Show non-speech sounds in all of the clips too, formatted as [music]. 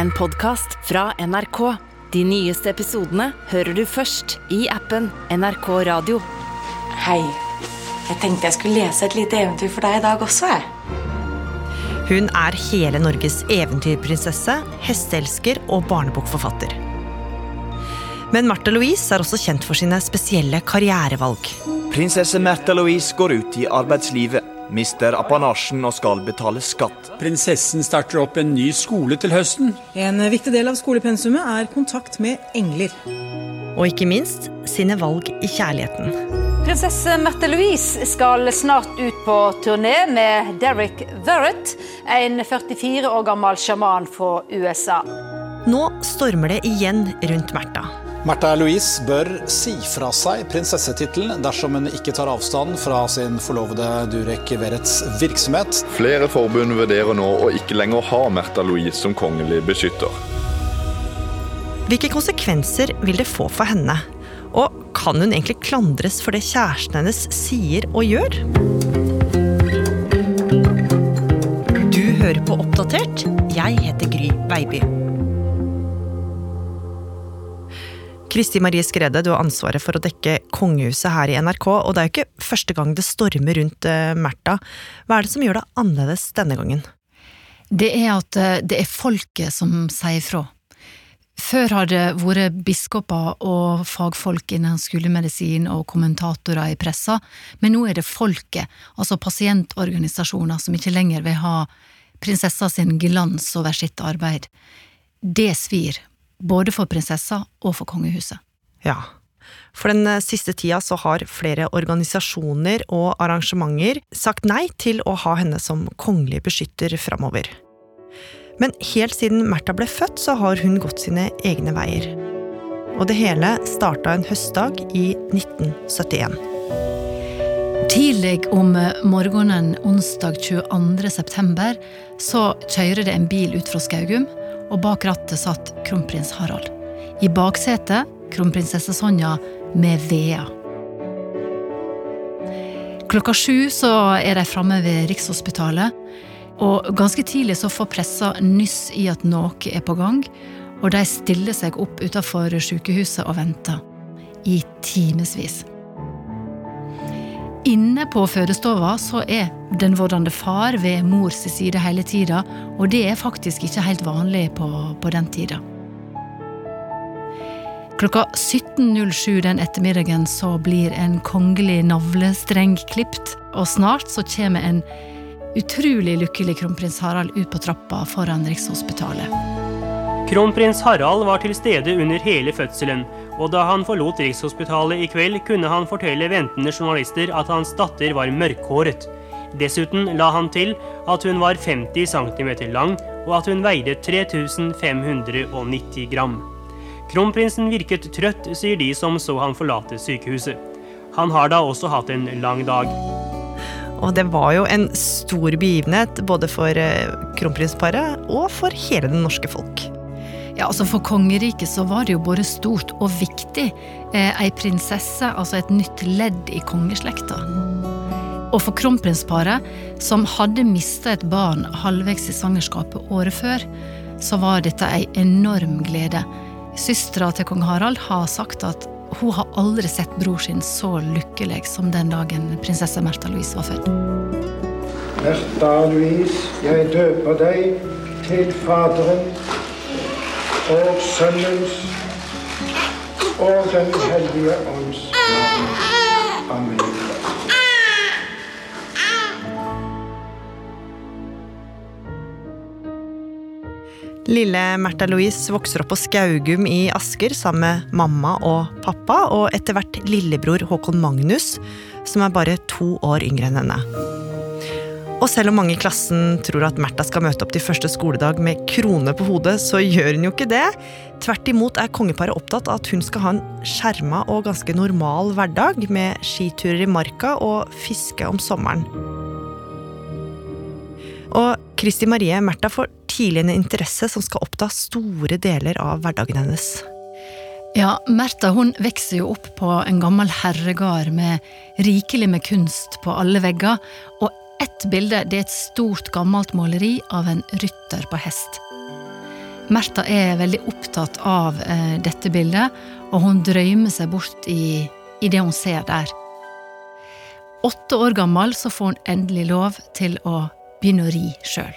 en podkast fra NRK. De nyeste episodene hører du først i appen NRK Radio. Hei. Jeg tenkte jeg skulle lese et lite eventyr for deg i dag også. jeg. Hun er hele Norges eventyrprinsesse, hesteelsker og barnebokforfatter. Men Märtha Louise er også kjent for sine spesielle karrierevalg. Prinsesse Märtha Louise går ut i arbeidslivet, mister apanasjen og skal betale skatt. Prinsessen starter opp en ny skole til høsten. En viktig del av skolepensumet er kontakt med engler. Og ikke minst sine valg i kjærligheten. Prinsesse Märtha Louise skal snart ut på turné med Derek Verrett, en 44 år gammel sjaman fra USA. Nå stormer det igjen rundt Märtha. Märtha Louise bør si fra seg prinsessetittelen dersom hun ikke tar avstand fra sin forlovede Durek Verrets virksomhet. Flere forbund vurderer nå å ikke lenger ha Märtha Louise som kongelig beskytter. Hvilke konsekvenser vil det få for henne? Og kan hun egentlig klandres for det kjæresten hennes sier og gjør? Du hører på Oppdatert. Jeg heter Gry Veiby. Kristi Marie Skrede, du har ansvaret for å dekke kongehuset her i NRK, og det er jo ikke første gang det stormer rundt uh, Märtha. Hva er det som gjør det annerledes denne gangen? Det er at eh, det er folket som sier fra. Før har det vært biskoper og fagfolk innen skolemedisin og kommentatorer i pressa, men nå er det folket, altså pasientorganisasjoner, som ikke lenger vil ha prinsessa sin glans over sitt arbeid. Det svir, både for prinsessa og for kongehuset. Ja, for den eh, siste tida så har flere organisasjoner og arrangementer sagt nei til å ha henne som kongelig beskytter framover. Men helt siden Märtha ble født, så har hun gått sine egne veier. Og det hele starta en høstdag i 1971. Tidlig om morgenen onsdag 22. september så kjører det en bil ut fra Skaugum, og bak rattet satt kronprins Harald. I baksetet kronprinsesse Sonja med Vea. Klokka sju så er de framme ved Rikshospitalet, og ganske tidlig så får pressa nyss i at noe er på gang, og de stiller seg opp utenfor sykehuset og venter. I timevis. Inne på fødestova så er den vordende far ved mors side hele tida, og det er faktisk ikke helt vanlig på, på den tida. Klokka 17.07 den ettermiddagen så blir en kongelig navlestreng klipt, og snart så kommer en utrolig lykkelig kronprins Harald ut på trappa foran Rikshospitalet. Kronprins Harald var til stede under hele fødselen, og da han forlot Rikshospitalet i kveld, kunne han fortelle ventende journalister at hans datter var mørkhåret. Dessuten la han til at hun var 50 cm lang, og at hun veide 3590 gram. Kronprinsen virket trøtt, sier de som så han forlate sykehuset. Han har da også hatt en lang dag. Og det var jo en stor begivenhet både for eh, kronprinsparet og for hele det norske folk. Ja, altså For kongeriket så var det jo både stort og viktig. Eh, prinsesse, altså et nytt ledd i kongeslekta. Og for kronprinsparet, som hadde mista et barn halvveis i svangerskapet året før, så var dette ei enorm glede. Søstera til kong Harald har sagt at hun har aldri sett bror sin så lykkelig som den dagen prinsesse Märtha Louise var født. Märtha Louise, jeg døper deg til Faderen og Sønnens og Den hellige ånds navn. Amen. Lille Märtha Louise vokser opp på Skaugum i Asker sammen med mamma og pappa, og etter hvert lillebror Håkon Magnus, som er bare to år yngre enn henne. Og selv om mange i klassen tror at Märtha skal møte opp til første skoledag med krone på hodet, så gjør hun jo ikke det. Tvert imot er kongeparet opptatt av at hun skal ha en skjerma og ganske normal hverdag, med skiturer i marka og fiske om sommeren. Og Kristi Marie Märtha får tidlig en interesse som skal oppta store deler av hverdagen hennes. Ja, Märtha hun vokser jo opp på en gammel herregard med rikelig med kunst på alle vegger, og ett bilde det er et stort, gammelt maleri av en rytter på hest. Märtha er veldig opptatt av eh, dette bildet, og hun drømmer seg bort i, i det hun ser der. Åtte år gammel så får hun endelig lov til å begynne å ri sjøl.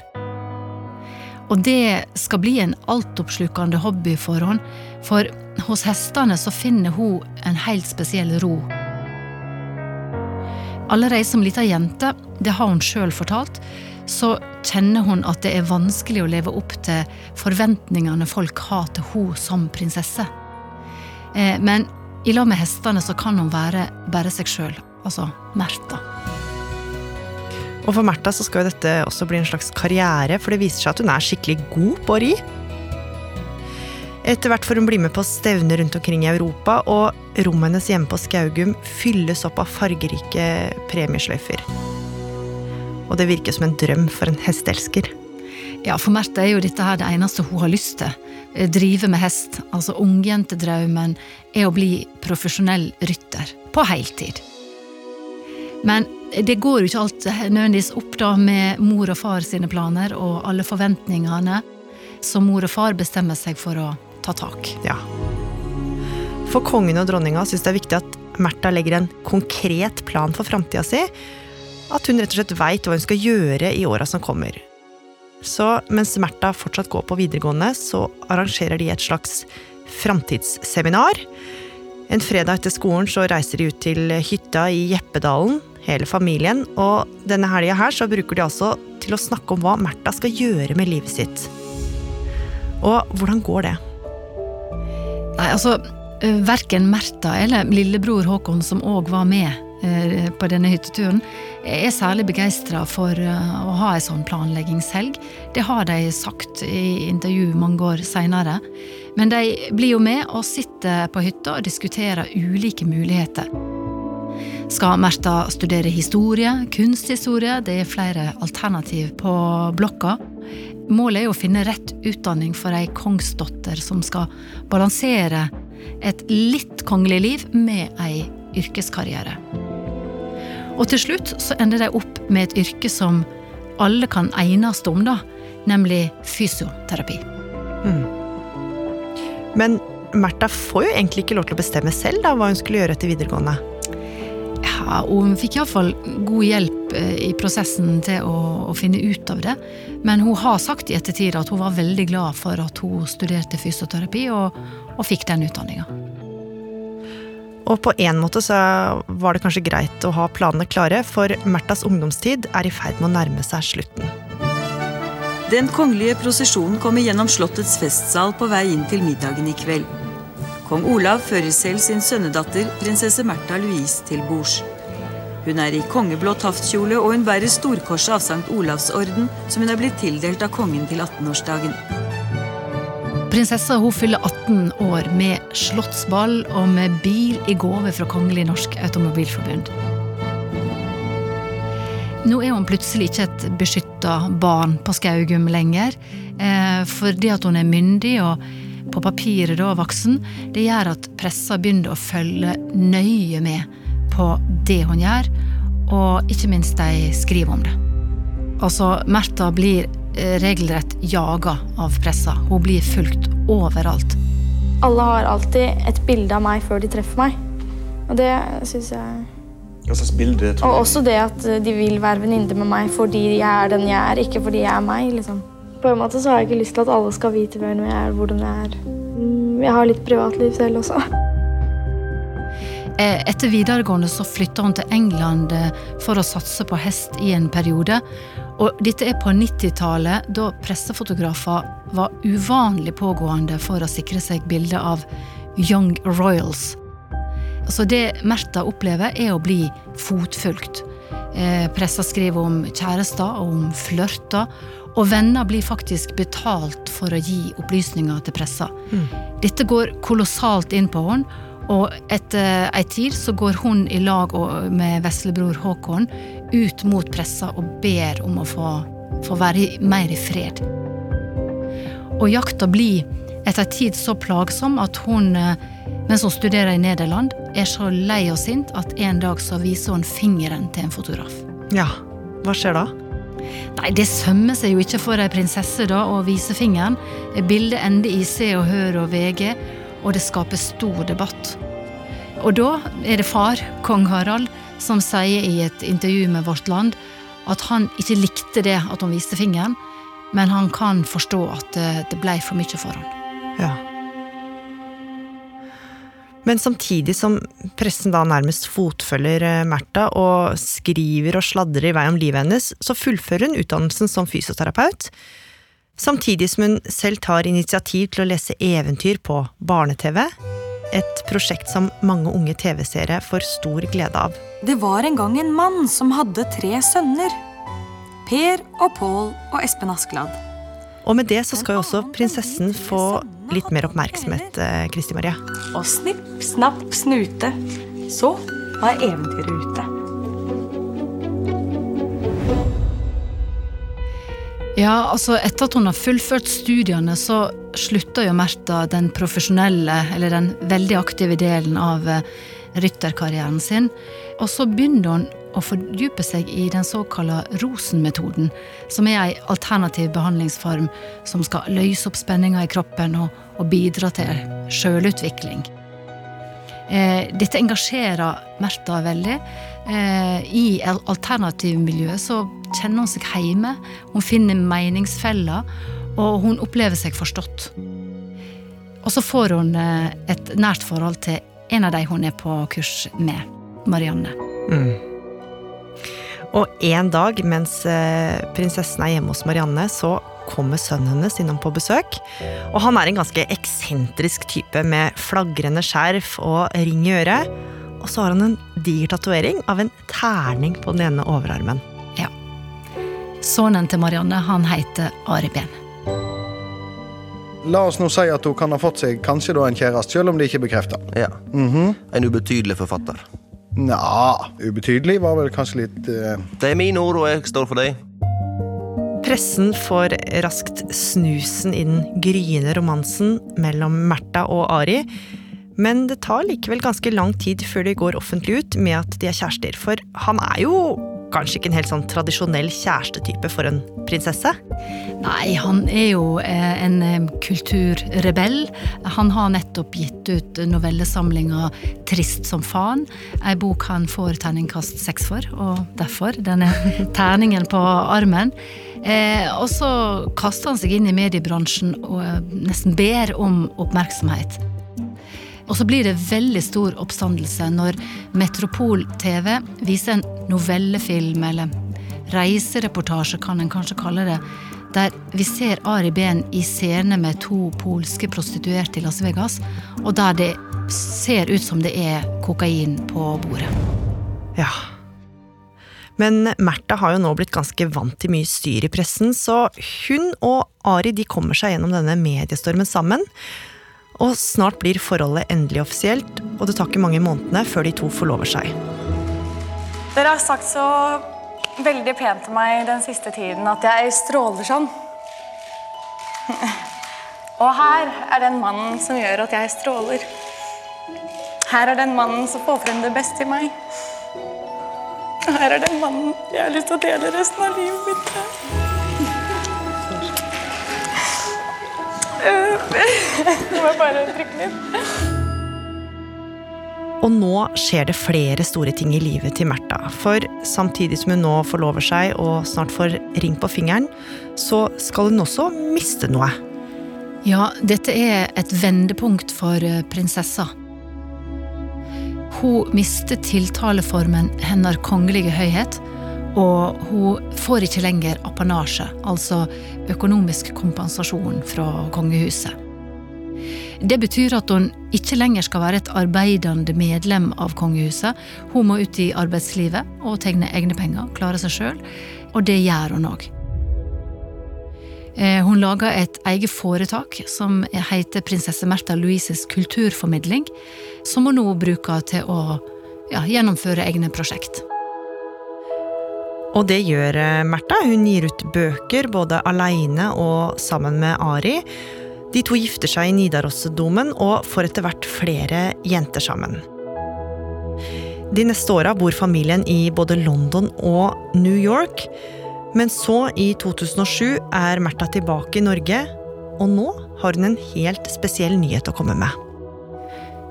Og det skal bli en altoppslukende hobby for henne, for hos hestene så finner hun en helt spesiell ro. Allerede som lita jente, det har hun sjøl fortalt, så kjenner hun at det er vanskelig å leve opp til forventningene folk har til hun som prinsesse. Eh, men i lag med hestene så kan hun være bare seg sjøl, altså Märtha. Og for Märtha så skal jo dette også bli en slags karriere, for det viser seg at hun er skikkelig god på å ri. Etter hvert får hun bli med på stevner rundt omkring i Europa, og rommet hennes hjemme på Skaugum fylles opp av fargerike premiesløyfer. Og det virker som en drøm for en hesteelsker. Ja, for Märtha er jo dette her det eneste hun har lyst til. Eh, drive med hest. Altså ungjentedrømmen er å bli profesjonell rytter. På heltid. Men det går jo ikke alt nødvendigvis opp da med mor og far sine planer og alle forventningene, som mor og far bestemmer seg for å ta tak. Ja. For kongen og dronninga syns det er viktig at Märtha legger en konkret plan for framtida si. At hun rett og slett veit hva hun skal gjøre i åra som kommer. Så mens Märtha fortsatt går på videregående, så arrangerer de et slags framtidsseminar. En fredag etter skolen så reiser de ut til hytta i Jeppedalen, hele familien, og denne helga her så bruker de altså til å snakke om hva Märtha skal gjøre med livet sitt. Og hvordan går det? Nei, altså, verken Märtha eller lillebror Håkon, som òg var med på denne hytteturen, er særlig begeistra for å ha ei sånn planleggingshelg. Det har de sagt i intervju mange år seinere. Men de blir jo med og sitter på hytta og diskuterer ulike muligheter. Skal Märtha studere historie, kunsthistorie? Det er flere alternativ på blokka. Målet er å finne rett utdanning for ei kongsdotter som skal balansere et litt kongelig liv med ei yrkeskarriere. Og til slutt så ender de opp med et yrke som alle kan enes om, da, nemlig fysioterapi. Mm. Men Märtha får jo egentlig ikke lov til å bestemme selv da, hva hun skulle gjøre etter videregående. Ja, og hun fikk iallfall god hjelp eh, i prosessen til å, å, finne ut av det. Men hun har sagt i ettertid at hun var veldig glad for at hun studerte fysioterapi og, og fikk den utdanninga. Og på en måte så var det kanskje greit å ha planene klare, for Märthas ungdomstid er i ferd med å nærme seg slutten. Den kongelige prosesjonen kommer gjennom Slottets festsal på vei inn til middagen i kveld. Kong Olav fører selv sin sønnedatter, prinsesse Märtha Louise, til bords. Hun er i kongeblå taftkjole, og hun bærer storkorset av Sankt Olavs orden, som hun er blitt tildelt av kongen til 18-årsdagen. Prinsessa hun fyller 18 år med slottsball og med bil i gave fra Kongelig norsk automobilforbund. Nå er hun plutselig ikke et beskytta barn på Skaugum lenger, eh, fordi at hun er myndig og på papiret da voksen. Det gjør at pressa begynner å følge nøye med på det hun gjør, og ikke minst de skriver om det. Altså, Märtha blir eh, regelrett jaga av pressa. Hun blir fulgt overalt. Alle har alltid et bilde av meg før de treffer meg. Og det syns jeg Hva slags bilde? Og også det at de vil være venninner med meg fordi jeg er den jeg er, ikke fordi jeg er meg. liksom. På en måte så har jeg ikke lyst til at alle skal vite hvem jeg er, hvordan jeg er. Mm, jeg har litt privatliv selv også. Eh, etter videregående så flytta hun til England eh, for å satse på hest i en periode. Og dette er på 90-tallet, da pressefotografer var uvanlig pågående for å sikre seg bilde av Young Royals. Så det Märtha opplever, er å bli fotfulgt. Eh, pressa skriver om kjærester og om flørter. Og venner blir faktisk betalt for å gi opplysninger til pressa. Mm. Dette går kolossalt inn på henne. Og etter ei tid så går hun i lag med veslebror Håkon ut mot pressa og ber om å få, få være mer i fred. Og jakta blir etter ei tid så plagsom at hun, eh, mens hun studerer i Nederland, er så lei og sint at en dag så viser hun fingeren til en fotograf. Ja, hva skjer da? Nei, det sømmer seg jo ikke for ei prinsesse da å vise fingeren. Bildet ender i Se og Hør og VG, og det skaper stor debatt. Og da er det far, kong Harald, som sier i et intervju med Vårt Land at han ikke likte det at hun viste fingeren, men han kan forstå at det blei for mye for han. Ja. Men samtidig som pressen da nærmest fotfølger eh, Märtha og skriver og sladrer i vei om livet hennes, så fullfører hun utdannelsen som fysioterapeut. Samtidig som hun selv tar initiativ til å lese eventyr på barne-TV. Et prosjekt som mange unge TV-seere får stor glede av. Det var en gang en mann som hadde tre sønner. Per og Pål og Espen Askeladd. Og med det så skal jo også prinsessen få litt mer oppmerksomhet, eh, Kristi Maria. Og snipp, snapp, snute. Så var eventyret ute. Ja, altså Etter at hun har fullført studiene, så slutter jo Märtha den profesjonelle, eller den veldig aktive delen av eh, rytterkarrieren sin. Og så begynner hun å fordype seg i den såkalla Rosen-metoden, som er ei alternativ behandlingsform som skal løse opp spenninger i kroppen og, og bidra til sjølutvikling. Eh, dette engasjerer Märtha veldig. Eh, I alternativmiljøet så kjenner hun seg hjemme, hun finner meningsfeller, og hun opplever seg forstått. Og så får hun eh, et nært forhold til en av de hun er på kurs med, Marianne. Mm. Og en dag mens eh, prinsessen er hjemme hos Marianne, så kommer sønnen hennes innom på besøk. Og han er en ganske eksentrisk type med flagrende skjerf og ring i øret. Og så har han en diger tatovering av en terning på den ene overarmen. Ja. Sønnen til Marianne, han heter Ari Ben. La oss nå si at hun kan ha fått seg kanskje da en kjæreste, selv om det ikke er bekrefta. Ja. Mm -hmm. En ubetydelig forfatter. Nja, ubetydelig var vel kanskje litt uh... Det er mine ord, og jeg står for dem. Pressen får raskt snusen i den gryende romansen mellom Märtha og Ari. Men det tar likevel ganske lang tid før de går offentlig ut med at de er kjærester. For han er jo kanskje ikke en helt sånn tradisjonell kjærestetype for en prinsesse? Nei, han er jo eh, en eh, kulturrebell. Han har nettopp gitt ut novellesamlinga 'Trist som faen'. Ei bok han får terningkast seks for, og derfor denne [laughs] terningen på armen. Eh, og så kaster han seg inn i mediebransjen og eh, nesten ber om oppmerksomhet. Og så blir det veldig stor oppstandelse når Metropol TV viser en novellefilm, eller reisereportasje kan en kanskje kalle det, der vi ser Ari Behn i scene med to polske prostituerte i Las Vegas, og der det ser ut som det er kokain på bordet. Ja. Men Märtha har jo nå blitt ganske vant til mye styr i pressen, så hun og Ari de kommer seg gjennom denne mediestormen sammen. Og snart blir forholdet endelig offisielt, og det tar ikke mange månedene før de to forlover seg. Dere har sagt så veldig pent til meg den siste tiden at jeg stråler sånn. Og her er den mannen som gjør at jeg stråler. Her er den mannen som får frem det beste i meg. Her er den mannen jeg har lyst til å dele resten av livet mitt med. Nå må jeg bare trykke litt. Og nå skjer det flere store ting i livet til Märtha. For samtidig som hun nå forlover seg og snart får ring på fingeren, så skal hun også miste noe. Ja, dette er et vendepunkt for eh, prinsessa. Hun mister tiltaleformen 'Hennar kongelige høyhet', og hun får ikke lenger apanasje, altså økonomisk kompensasjon fra kongehuset. Det betyr at hun ikke lenger skal være et arbeidende medlem av kongehuset. Hun må ut i arbeidslivet og tegne egne penger, klare seg sjøl, og det gjør hun òg. Hun lager et eget foretak som heter Prinsesse Märtha Louises kulturformidling, som hun nå bruker til å ja, gjennomføre egne prosjekt. Og det gjør Märtha. Hun gir ut bøker både aleine og sammen med Ari. De to gifter seg i Nidarosdomen og får etter hvert flere jenter sammen. De neste åra bor familien i både London og New York. Men så, i 2007, er Märtha tilbake i Norge, og nå har hun en helt spesiell nyhet å komme med.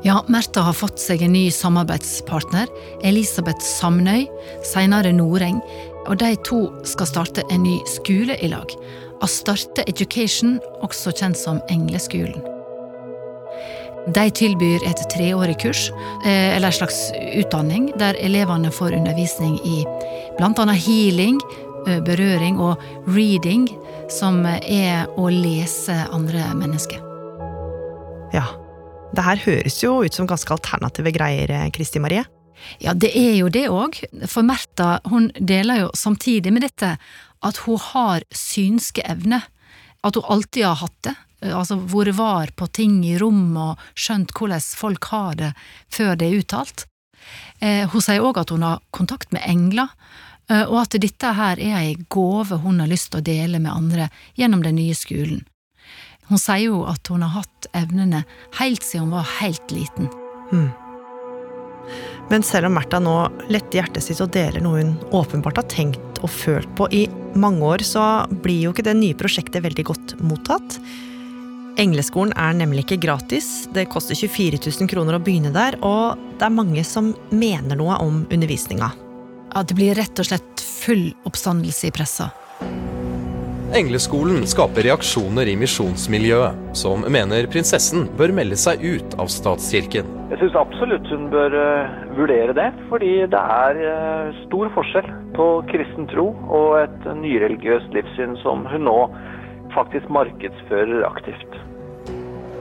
Ja, Märtha har fått seg en ny samarbeidspartner, Elisabeth Samnøy, senere Noreng, og de to skal starte en ny skole i lag. Astarte Education, også kjent som Engleskolen. De tilbyr et treårig kurs, eh, eller en slags utdanning, der elevene får undervisning i bl.a. healing, eh, berøring og reading, som er å lese andre mennesker. Ja. Det her høres jo ut som ganske alternative greier, Kristi Marie. Ja, det er jo det òg, for Märtha hun deler jo samtidig med dette at hun har synske evner. At hun alltid har hatt det, altså vært var på ting i rom og skjønt hvordan folk har det før det er uttalt. Eh, hun sier òg at hun har kontakt med engler, eh, og at dette her er ei gave hun har lyst til å dele med andre gjennom den nye skolen. Hun sier jo at hun har hatt evnene helt siden hun var helt liten. Hmm. Men selv om Märtha nå letter hjertet sitt og deler noe hun åpenbart har tenkt og følt på i mange år, så blir jo ikke det nye prosjektet veldig godt mottatt. Engleskolen er nemlig ikke gratis. Det koster 24 000 kroner å begynne der, og det er mange som mener noe om undervisninga. Ja, det blir rett og slett full oppstandelse i pressa. Engleskolen skaper reaksjoner i misjonsmiljøet, som mener prinsessen bør melde seg ut av statskirken. Jeg syns absolutt hun bør uh, vurdere det, fordi det er uh, stor forskjell på kristen tro og et nyreligiøst livssyn som hun nå faktisk markedsfører aktivt.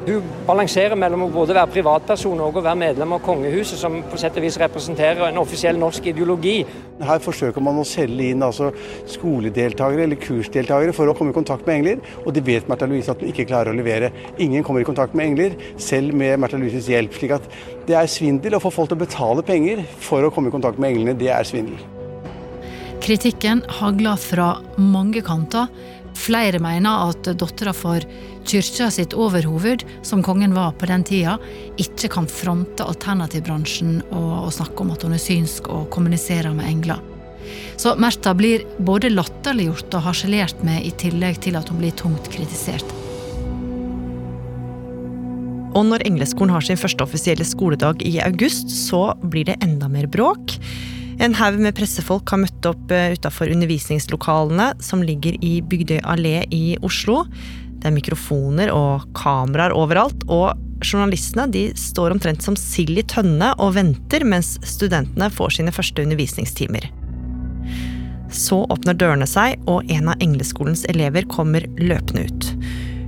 Hun balanserer mellom å både være privatperson og å være medlem av kongehuset, som på sett og vis representerer en offisiell norsk ideologi. Her forsøker man å selge inn altså, skoledeltakere eller kursdeltakere for å komme i kontakt med engler, og det vet Märtha Louise at hun ikke klarer å levere. Ingen kommer i kontakt med engler, selv med Märtha Louises hjelp. slik at det er svindel å få folk til å betale penger for å komme i kontakt med englene. Det er svindel. Kritikken hagler fra mange kanter. Flere mener at dattera for kyrkja sitt overhoved, som kongen var på den tida, ikke kan fronte alternativbransjen og, og snakke om at hun er synsk og kommuniserer med engler. Så Märtha blir både latterliggjort og harselert med, i tillegg til at hun blir tungt kritisert. Og når Engleskolen har sin første offisielle skoledag i august, så blir det enda mer bråk. En haug med pressefolk har møtt opp utafor undervisningslokalene som ligger i Bygdøy allé i Oslo. Det er mikrofoner og kameraer overalt, og journalistene de står omtrent som sild i tønne og venter mens studentene får sine første undervisningstimer. Så åpner dørene seg, og en av Engleskolens elever kommer løpende ut.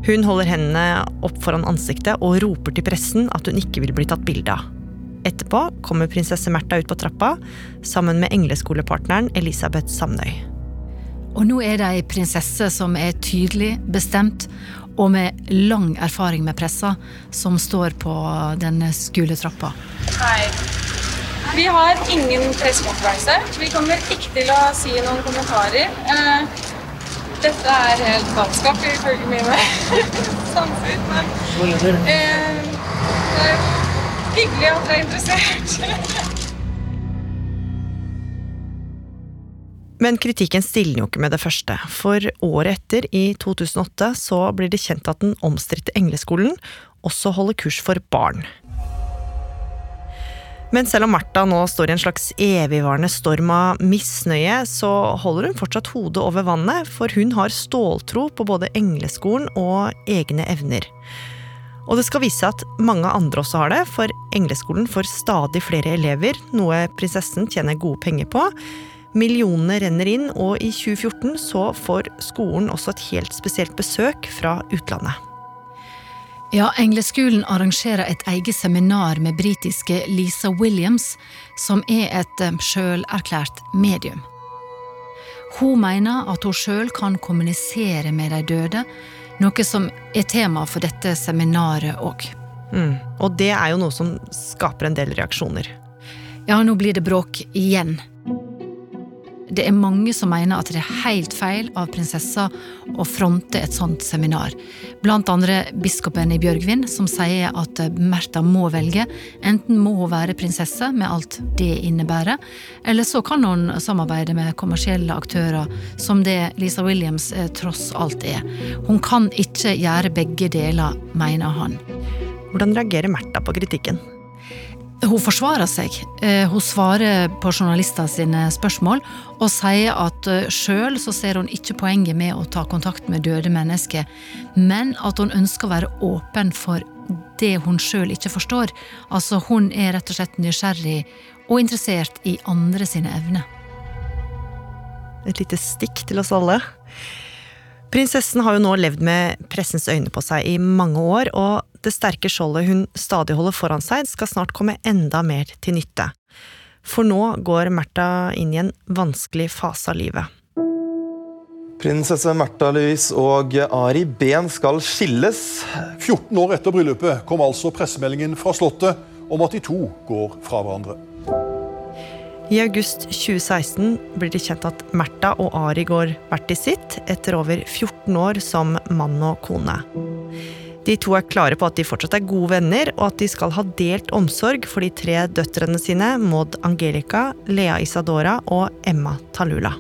Hun holder hendene opp foran ansiktet og roper til pressen at hun ikke vil bli tatt bilde av. Etterpå kommer prinsesse Märtha ut på trappa sammen med engleskolepartneren Elisabeth Samnøy. Og nå er det ei prinsesse som er tydelig, bestemt og med lang erfaring med pressa, som står på denne skoletrappa. Hei. Vi har ingen pressekonferanse. Vi kommer ikke til å si noen kommentarer. Eh, dette er helt galskap ifølge mine [laughs] samfunn, men eh, hyggelig at dere er interessert. Men kritikken stiller jo ikke med det første, for året etter, i 2008, så blir det kjent at den omstridte Engleskolen også holder kurs for barn. Men selv om Märtha nå står i en slags evigvarende storm av misnøye, så holder hun fortsatt hodet over vannet, for hun har ståltro på både Engleskolen og egne evner. Og det skal vise seg at mange andre også har det, for Engleskolen får stadig flere elever, noe prinsessen tjener gode penger på. Millionene renner inn, og i 2014 så får skolen også et helt spesielt besøk fra utlandet. Ja, Engleskolen arrangerer et eget seminar med britiske Lisa Williams, som er et sjølerklært medium. Hun mener at hun sjøl kan kommunisere med de døde, noe som er tema for dette seminaret òg. Mm. Og det er jo noe som skaper en del reaksjoner. Ja, nå blir det bråk igjen. Det er mange som mener at det er helt feil av prinsessa å fronte et sånt seminar. Blant andre biskopen i Bjørgvin, som sier at Märtha må velge. Enten må hun være prinsesse, med alt det innebærer, eller så kan hun samarbeide med kommersielle aktører, som det Lisa Williams eh, tross alt er. Hun kan ikke gjøre begge deler, mener han. Hvordan reagerer Märtha på kritikken? Hun forsvarer seg. Eh, hun svarer på journalister sine spørsmål og sier at eh, sjøl så ser hun ikke poenget med å ta kontakt med døde mennesker, men at hun ønsker å være åpen for det hun sjøl ikke forstår. Altså, hun er rett og slett nysgjerrig og interessert i andre sine evner. Et lite stikk til oss alle. Prinsessen har jo nå levd med pressens øyne på seg i mange år, og det sterke skjoldet hun stadig holder foran seg, skal snart komme enda mer til nytte. For nå går Märtha inn i en vanskelig fase av livet. Prinsesse Märtha Louise og Ari Behn skal skilles. 14 år etter bryllupet kom altså pressemeldingen fra Slottet om at de to går fra hverandre. I august 2016 blir det kjent at Märtha og Ari går hvert i sitt, etter over 14 år som mann og kone. De to er klare på at de fortsatt er gode venner, og at de skal ha delt omsorg for de tre døtrene sine, Maud Angelica, Lea Isadora og Emma Talula.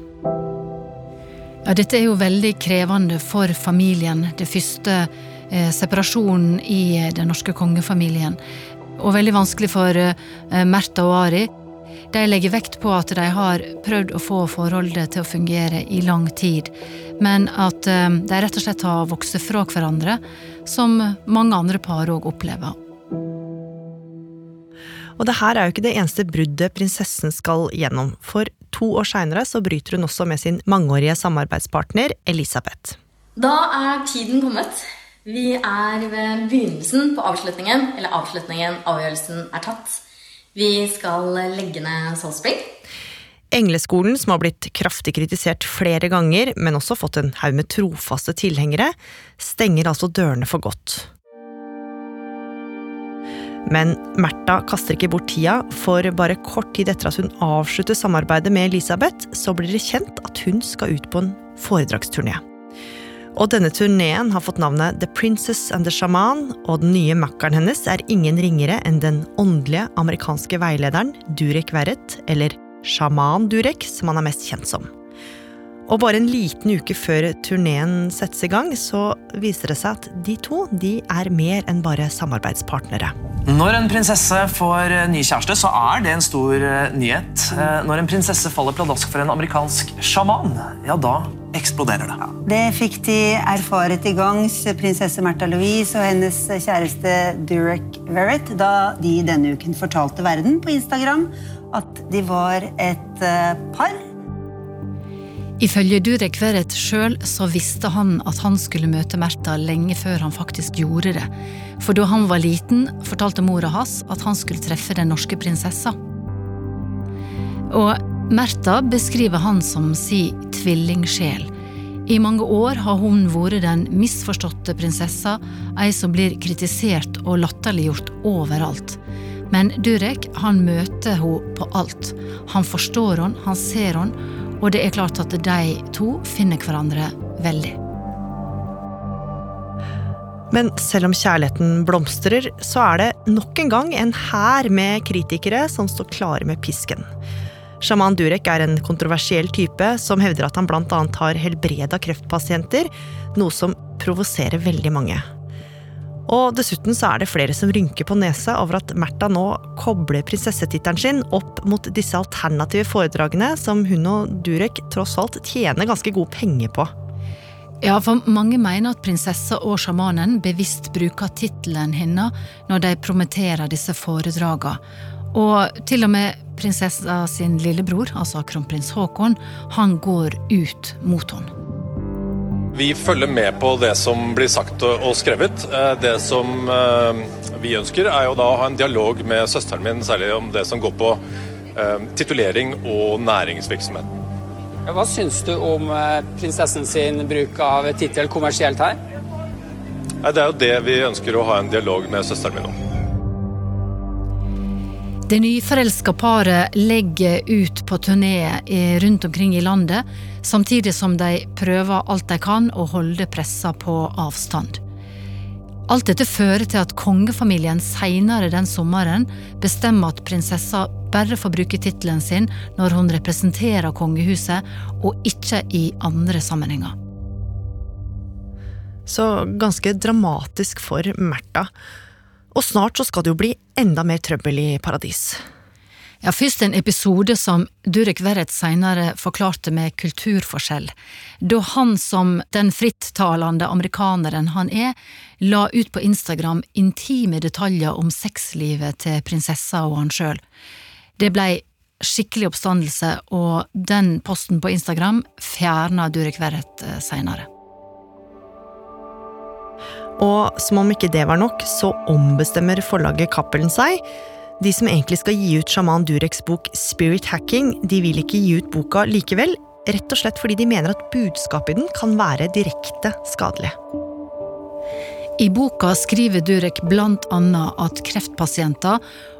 Ja, dette er jo veldig krevende for familien. Det første eh, separasjonen i eh, den norske kongefamilien. Og veldig vanskelig for eh, Märtha og Ari. De legger vekt på at de har prøvd å få forholdet til å fungere i lang tid, men at eh, de rett og slett har vokst fra hverandre, som mange andre par òg opplever. Og det her er jo ikke det eneste bruddet prinsessen skal gjennom, for to år seinere så bryter hun også med sin mangeårige samarbeidspartner Elisabeth. Da er tiden kommet. Vi er ved begynnelsen på avslutningen, eller avslutningen, avgjørelsen er tatt. Vi skal legge ned Salisbury. Engleskolen, som har blitt kraftig kritisert flere ganger, men også fått en haug med trofaste tilhengere, stenger altså dørene for godt. Men Märtha kaster ikke bort tida, for bare kort tid etter at hun avslutter samarbeidet med Elisabeth, så blir det kjent at hun skal ut på en foredragsturné. Og denne turneen har fått navnet The Princess and the Shaman, og den nye makkeren hennes er ingen ringere enn den åndelige amerikanske veilederen Durek Verrett, eller Shaman Durek, som han er mest kjent som. Og bare en liten uke før turneen settes i gang, så viser det seg at de to de er mer enn bare samarbeidspartnere. Når en prinsesse får ny kjæreste, så er det en stor eh, nyhet. Eh, Når en prinsesse faller pladask for en amerikansk sjaman, ja, da eksploderer det. Det fikk de erfare til gangs, prinsesse Märtha Louise og hennes kjæreste Durek Verrett, da de denne uken fortalte verden på Instagram at de var et eh, par. Ifølge Durek Verrett sjøl så visste han at han skulle møte Märtha lenge før han faktisk gjorde det. For da han var liten, fortalte mora hans at han skulle treffe den norske prinsessa. Og Märtha beskriver han som si tvillingsjel. I mange år har hun vært den misforståtte prinsessa, ei som blir kritisert og latterliggjort overalt. Men Durek han møter henne på alt. Han forstår henne, han ser henne, og det er klart at de to finner hverandre veldig. Men selv om kjærligheten blomstrer, så er det nok en gang en hær med kritikere som står klare med pisken. Shaman Durek er en kontroversiell type som hevder at han bl.a. har helbreda kreftpasienter, noe som provoserer veldig mange. Og dessuten så er det flere som rynker på nesa over at Märtha nå kobler prinsessetittelen sin opp mot disse alternative foredragene som hun og Durek tross alt tjener ganske gode penger på. Ja, for mange mener at prinsessa og sjamanen bevisst bruker tittelen hennes når de prometerer disse foredragene. Og til og med prinsessa sin lillebror, altså kronprins Haakon, han går ut mot henne. Vi følger med på det som blir sagt og skrevet. Eh, Det som eh, vi ønsker, er jo da å ha en dialog med søsteren min, særlig om det som går på eh, titulering og næringsvirksomhet. Hva syns du om prinsessen sin bruk av tittel kommersielt her? Det er jo det vi ønsker å ha en dialog med søsteren min om. Det nyforelska paret legger ut på turné eh, rundt omkring i landet, samtidig som de prøver alt de kan å holde pressa på avstand. Alt dette fører til at kongefamilien seinere den sommeren bestemmer at prinsessa bare får bruke tittelen sin når hun representerer kongehuset, og ikke i andre sammenhenger. Så ganske dramatisk for Märtha. Og snart så skal det jo bli enda mer trøbbel i paradis. Ja, Først en episode som Durek Verrett senere forklarte med kulturforskjell. Da han som den frittalende amerikaneren han er, la ut på Instagram intime detaljer om sexlivet til prinsessa og han sjøl. Det blei skikkelig oppstandelse, og den posten på Instagram fjerna Durek Verrett eh, seinere. Og som om ikke det var nok, så ombestemmer forlaget Cappelen seg. De som egentlig skal gi ut sjaman Dureks bok Spirit Hacking, de vil ikke gi ut boka likevel, rett og slett fordi de mener at budskapet i den kan være direkte skadelig. I boka skriver Durek annet at kreftpasienter,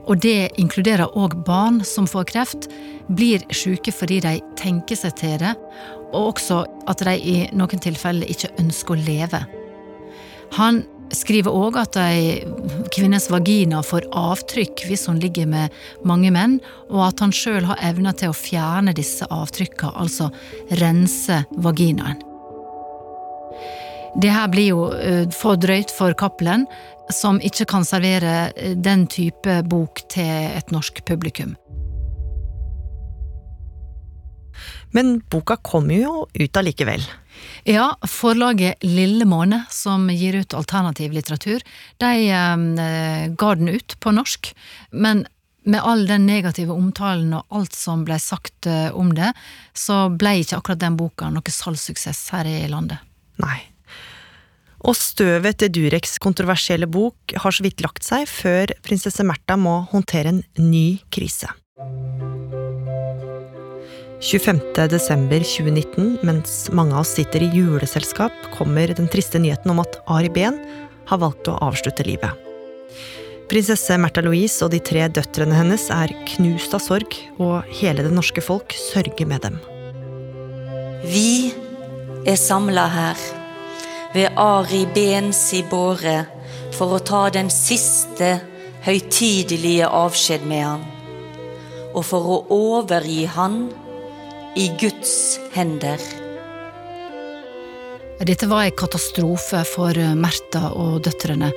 og det inkluderer òg barn som får kreft, blir syke fordi de tenker seg til det, og også at de i noen tilfeller ikke ønsker å leve. Han skriver òg at ei kvinnes vagina får avtrykk hvis hun ligger med mange menn, og at han sjøl har evna til å fjerne disse avtrykka, altså rense vaginaen. Det her blir jo uh, for drøyt for Cappelen, som ikke kan servere uh, den type bok til et norsk publikum. Men boka kommer jo ut allikevel. Ja, forlaget Lille Måne, som gir ut alternativ litteratur, de eh, ga den ut på norsk. Men med all den negative omtalen og alt som ble sagt eh, om det, så ble ikke akkurat den boka noe salgssuksess her i landet. Nei. Og støvet etter Dureks kontroversielle bok har så vidt lagt seg før prinsesse Märtha må håndtere en ny krise. 25.12.2019, mens mange av oss sitter i juleselskap, kommer den triste nyheten om at Ari Behn har valgt å avslutte livet. Prinsesse Märtha Louise og de tre døtrene hennes er knust av sorg, og hele det norske folk sørger med dem. Vi er samla her ved Ari Behns i båre for å ta den siste høytidelige avskjed med han, og for å overgi han i Guds hender. Dette var en katastrofe for Märtha og døtrene.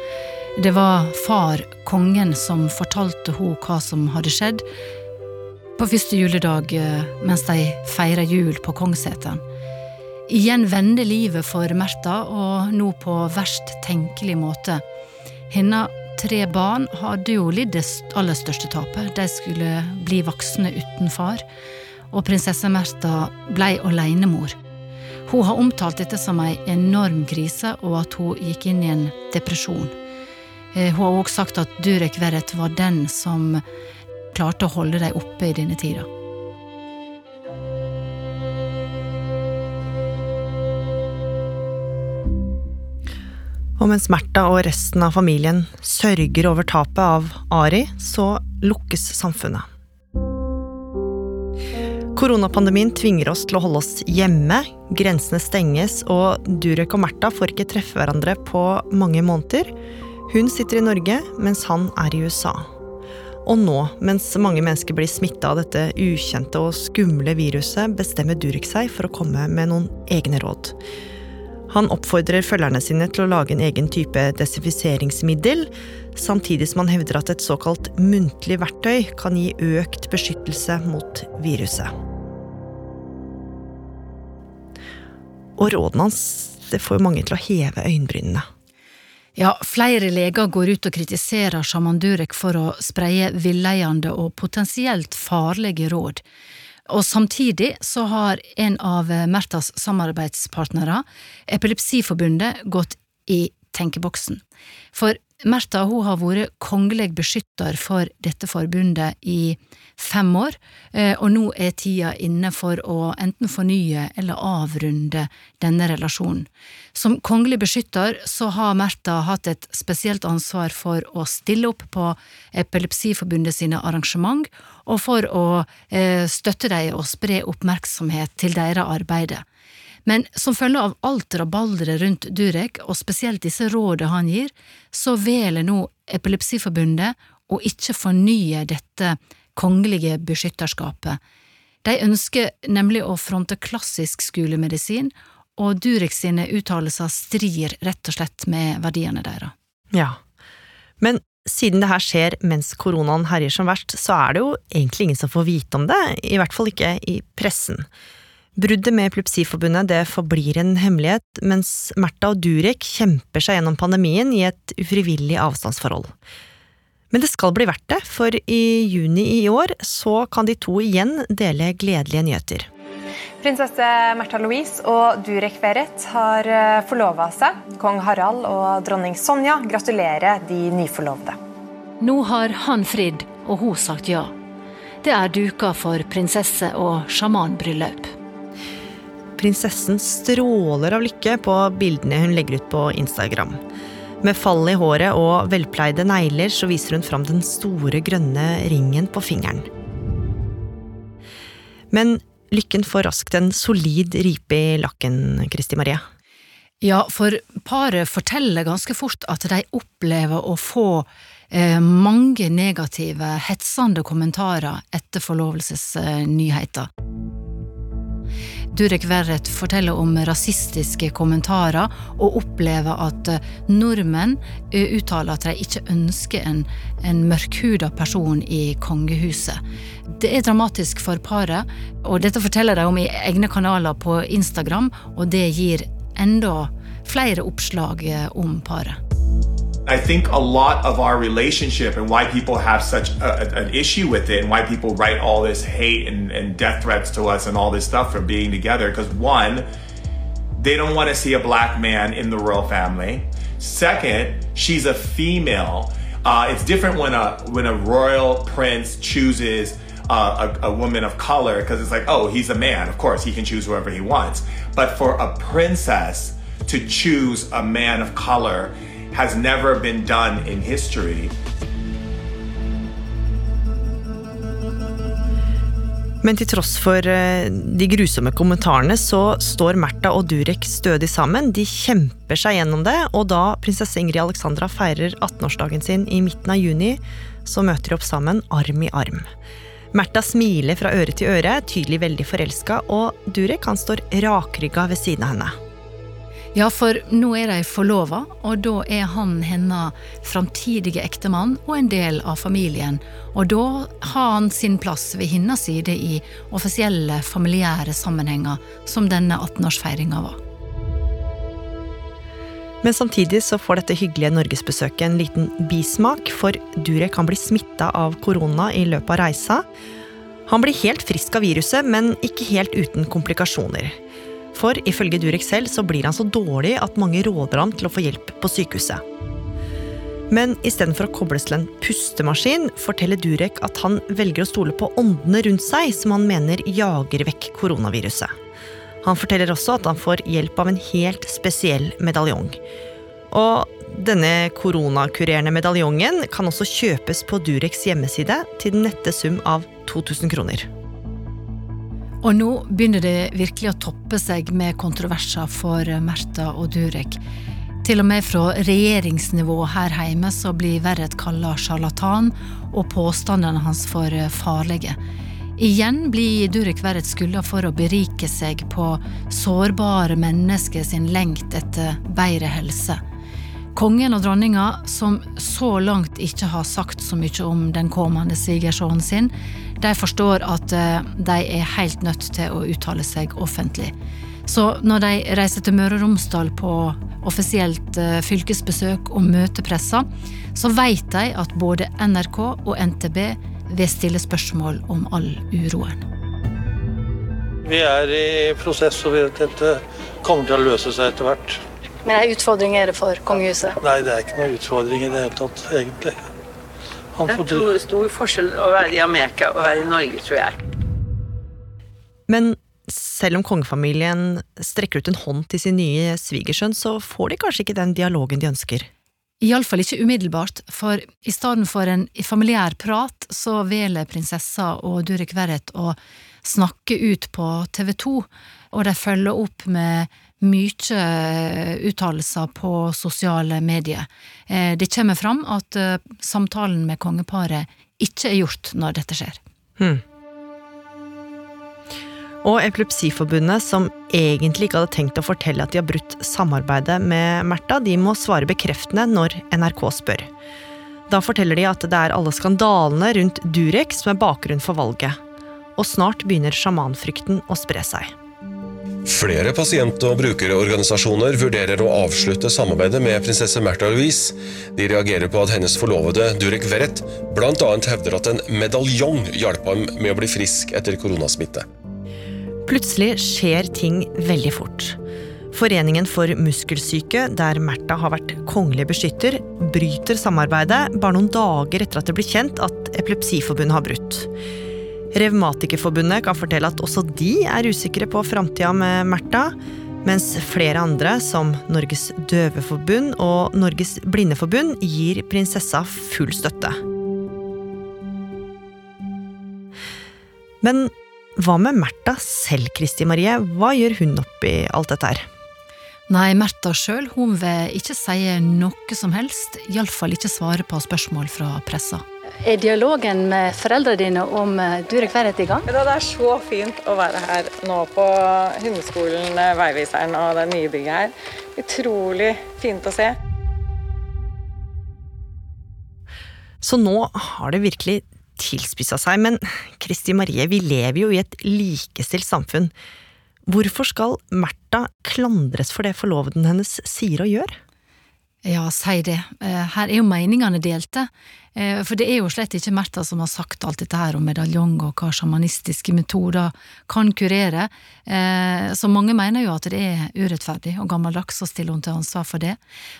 Det var far, kongen, som fortalte henne hva som hadde skjedd på første juledag eh, mens de feira jul på Kongsseteren. Igjen vende livet for Märtha, og nå på verst tenkelig måte. Hennes tre barn hadde jo lidd det aller største tapet. De skulle bli voksne uten far og prinsesse Märtha blei alenemor. Hun har omtalt dette som ei enorm krise, og at hun gikk inn i en depresjon. Eh, hun har også sagt at Durek Verret var den som klarte å holde dem oppe i denne tida. Og mens Märtha og resten av familien sørger over tapet av Ari, så lukkes samfunnet. Koronapandemien tvinger oss til å holde oss hjemme, grensene stenges, og Durek og Märtha får ikke treffe hverandre på mange måneder. Hun sitter i Norge, mens han er i USA. Og nå, mens mange mennesker blir smitta av dette ukjente og skumle viruset, bestemmer Durek seg for å komme med noen egne råd. Han oppfordrer følgerne sine til å lage en egen type desinfiseringsmiddel, samtidig som han hevder at et såkalt muntlig verktøy kan gi økt beskyttelse mot viruset. Og rådene hans det får mange til å heve øyenbrynene. Ja, flere leger går ut og kritiserer sjaman Durek for å spreie villeiende og potensielt farlige råd. Og samtidig så har en av Märthas samarbeidspartnere, Epilepsiforbundet, gått i tenkeboksen. For Märtha har vært kongelig beskytter for dette forbundet i fem år, eh, og nå er tida inne for å enten fornye eller avrunde denne relasjonen. Som kongelig beskytter så har Märtha hatt et spesielt ansvar for å stille opp på Epilepsiforbundet sine arrangement, og for å eh, støtte dem og spre oppmerksomhet til deres arbeide. Men som følge av alt rabalderet rundt Durek, og spesielt disse rådene han gir, så velger nå Epilepsiforbundet å ikke fornye dette kongelige beskytterskapet. De ønsker nemlig å fronte klassisk skolemedisin, og Durek sine uttalelser strir rett og slett med verdiene deres. Ja, men siden det her skjer mens koronaen herjer som verst, så er det jo egentlig ingen som får vite om det, i hvert fall ikke i pressen. Bruddet med Epilepsiforbundet det forblir en hemmelighet, mens Märtha og Durek kjemper seg gjennom pandemien i et ufrivillig avstandsforhold. Men det skal bli verdt det, for i juni i år så kan de to igjen dele gledelige nyheter. Prinsesse Märtha Louise og Durek Verrett har eh, forlova seg. Kong Harald og dronning Sonja gratulerer de nyforlovde. Nå har han fridd, og hun sagt ja. Det er duka for prinsesse- og sjamanbryllup. Prinsessen stråler av lykke på bildene hun legger ut på Instagram. Med fall i håret og velpleide negler så viser hun fram den store, grønne ringen på fingeren. Men lykken får raskt en solid ripe i lakken, Kristi Maria. Ja, for paret forteller ganske fort at de opplever å få eh, mange negative, hetsende kommentarer etter forlovelsesnyheter. Durek Verret forteller om rasistiske kommentarer, og opplever at eh, nordmenn eh, uttaler at de ikke ønsker en, en mørkhuda person i kongehuset. Det er dramatisk for paret, og dette forteller de om i egne kanaler på Instagram, og det gir enda flere oppslag eh, om paret. I think a lot of our relationship and why people have such a, an issue with it and why people write all this hate and, and death threats to us and all this stuff for being together. Because one, they don't want to see a black man in the royal family. Second, she's a female. Uh, it's different when a when a royal prince chooses uh, a, a woman of color because it's like, oh, he's a man. Of course, he can choose whoever he wants. But for a princess to choose a man of color has never been done in history. Men til tross for eh, de grusomme kommentarene, så står Märtha og Durek stødig sammen. De kjemper seg gjennom det, og da prinsesse Ingrid Alexandra feirer 18-årsdagen sin i midten av juni, så møter de opp sammen, arm i arm. Märtha smiler fra øre til øre, tydelig veldig forelska, og Durek han står rakrygga ved siden av henne. Ja, for nå er de forlova, og da er han hennes framtidige ektemann og en del av familien. Og da har han sin plass ved hennes side i offisielle familiære sammenhenger, som denne 18-årsfeiringa var. Men samtidig så får dette hyggelige norgesbesøket en liten bismak, for Durek kan bli smitta av korona i løpet av reisa. Han blir helt frisk av viruset, men ikke helt uten komplikasjoner. For ifølge Durek selv så blir han så dårlig at mange råder ham til å få hjelp på sykehuset. Men istedenfor å kobles til en pustemaskin, forteller Durek at han velger å stole på åndene rundt seg, som han mener jager vekk koronaviruset. Han forteller også at han får hjelp av en helt spesiell medaljong. Og denne koronakurerende medaljongen kan også kjøpes på Dureks hjemmeside til den nette sum av 2000 kroner. Og nå begynner det virkelig å toppe seg med kontroverser for Märtha og Durek. Til og med fra regjeringsnivå her hjemme så blir Verret kalla sjarlatan, og påstandene hans for farlige. Igjen blir Durek Verret skylda for å berike seg på sårbare mennesker sin lengt etter bedre helse. Kongen og dronninga, som så langt ikke har sagt så mye om den kommende svigersønnen sin, de forstår at eh, de er helt nødt til å uttale seg offentlig. Så når de reiser til Møre og Romsdal på offisielt eh, fylkesbesøk og møter pressa, så vet de at både NRK og NTB vil stille spørsmål om all uroen. Vi er i prosess, og dette kommer til å løse seg etter hvert. Men en utfordring er det for kongehuset? Nei, det er ikke noen utfordring i det hele tatt, egentlig. Han Det er stor, stor forskjell å være i Amerika og være i Norge, tror jeg. Men selv om kongefamilien strekker ut en hånd til sin nye svigersønn, så får de kanskje ikke den dialogen de ønsker. Iallfall ikke umiddelbart, for i stedet for en familiær prat, så velger prinsessa og Durek Verret å snakke ut på TV 2, og de følger opp med mye uttalelser på sosiale medier. Eh, Det kommer fram at eh, samtalen med kongeparet ikke er gjort når dette skjer. Hmm. Og Epilepsiforbundet, som egentlig ikke hadde tenkt å fortelle at de har brutt samarbeidet med Märtha, de må svare bekreftende når NRK spør. Da forteller de at det er alle skandalene rundt Durek som er bakgrunn for valget. Og snart begynner sjamanfrykten å spre seg. Flere pasient- og brukerorganisasjoner vurderer å avslutte samarbeidet med prinsesse Märtha Louise. De reagerer på at hennes forlovede Durek Verrett bl.a. hevder at en medaljong hjalp ham med å bli frisk etter koronasmitte. Plutselig skjer ting veldig fort. Foreningen for muskelsyke, der Märtha har vært kongelig beskytter, bryter samarbeidet bare noen dager etter at det blir kjent at Epilepsiforbundet har brutt. Revmatikerforbundet kan fortelle at også de er usikre på framtida med Märtha, mens flere andre, som Norges Døveforbund og Norges Blindeforbund, gir prinsessa full støtte. Men hva med Märtha selv, Kristi Marie? Hva gjør hun oppi alt dette her? Nei, Märtha sjøl vil ikke si noe som helst, iallfall ikke svare på spørsmål fra pressa. Er dialogen med foreldrene dine om du Durek Verret i gang? Det er så fint å være her nå på hundeskolen eh, Veiviseren og det nye bygget her. Utrolig fint å se. Så nå har det virkelig tilspissa seg, men Kristi Marie, vi lever jo i et likestilt samfunn. Hvorfor skal Märtha klandres for det forloveden hennes sier og gjør? Ja, si det. Eh, Her er jo meningene delte. Eh, For det er jo slett ikke Märtha som har sagt alt dette her om medaljong og hva sjamanistiske metoder kan kurere. Eh, Så mange mener jo at det er urettferdig og gammeldags å stille henne til ansvar for det.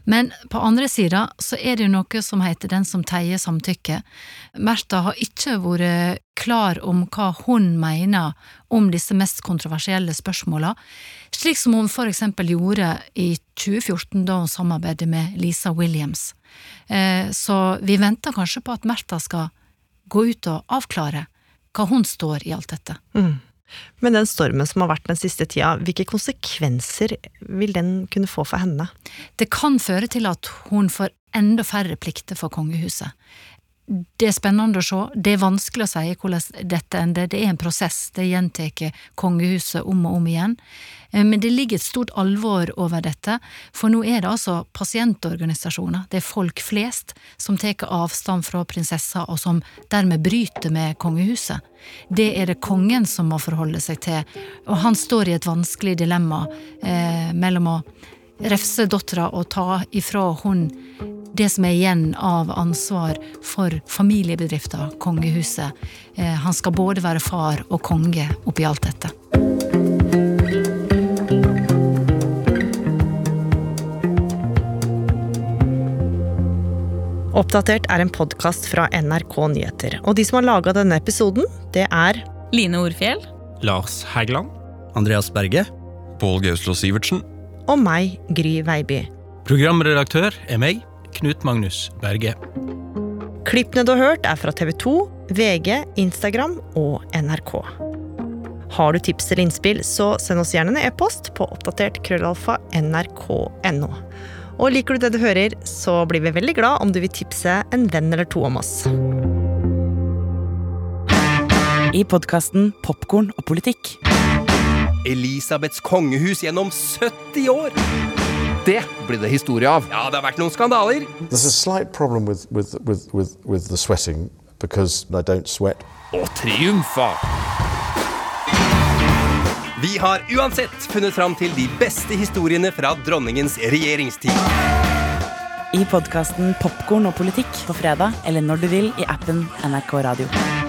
Men på andre sida så er det jo noe som heter den som teier samtykke. Märtha har ikke vært klar om hva hun mener om disse mest kontroversielle spørsmåla, slik som hun for eksempel gjorde i 2014 da hun samarbeidet med Lisa Williams. Eh, Så vi venter kanskje på at Märtha skal gå ut og avklare hva hun står i alt dette. Mm. Men den stormen som har vært den siste tida, hvilke konsekvenser vil den kunne få for henne? Det kan føre til at hun får enda færre plikter for kongehuset. Det er spennende å se. Det er vanskelig å si hvordan dette ender. Det er en prosess. Det gjentar kongehuset om og om igjen. Eh, Men det ligger et stort alvor over dette, for nå er det altså pasientorganisasjoner, det er folk flest, som tar avstand fra prinsessa, og som dermed bryter med kongehuset. Det er det kongen som må forholde seg til, og han står i et vanskelig dilemma eh, mellom å refse dattera og ta ifra hun det som er igjen av ansvar for familiebedrifter, kongehuset. Eh, han skal både være far og konge oppi alt dette. Oppdatert er en podkast fra NRK Nyheter. Og de som har laga denne episoden, det er Line Orfjell. Lars Hægeland. Andreas Berge. Pål Gauslo Sivertsen. Og meg, Gry Veiby. Programredaktør er meg, Knut Magnus Berge. Klippene du har hørt, er fra TV 2, VG, Instagram og NRK. Har du tips eller innspill, så send oss gjerne en e-post på oppdatert krøllalfa nrk.no. Og liker du det du hører, så blir vi veldig glad om du vil tipse en venn eller to om oss. I podkasten Popkorn og politikk. Elisabeths kongehus gjennom 70 år! Det blir det historie av. Ja, det har vært noen skandaler. There's a slight problem with, with, with, with, with the sweating because I don't sweat. Og triumfer! Vi har uansett funnet fram til de beste historiene fra dronningens regjeringstid. I podkasten Popkorn og politikk på fredag eller når du vil i appen NRK Radio.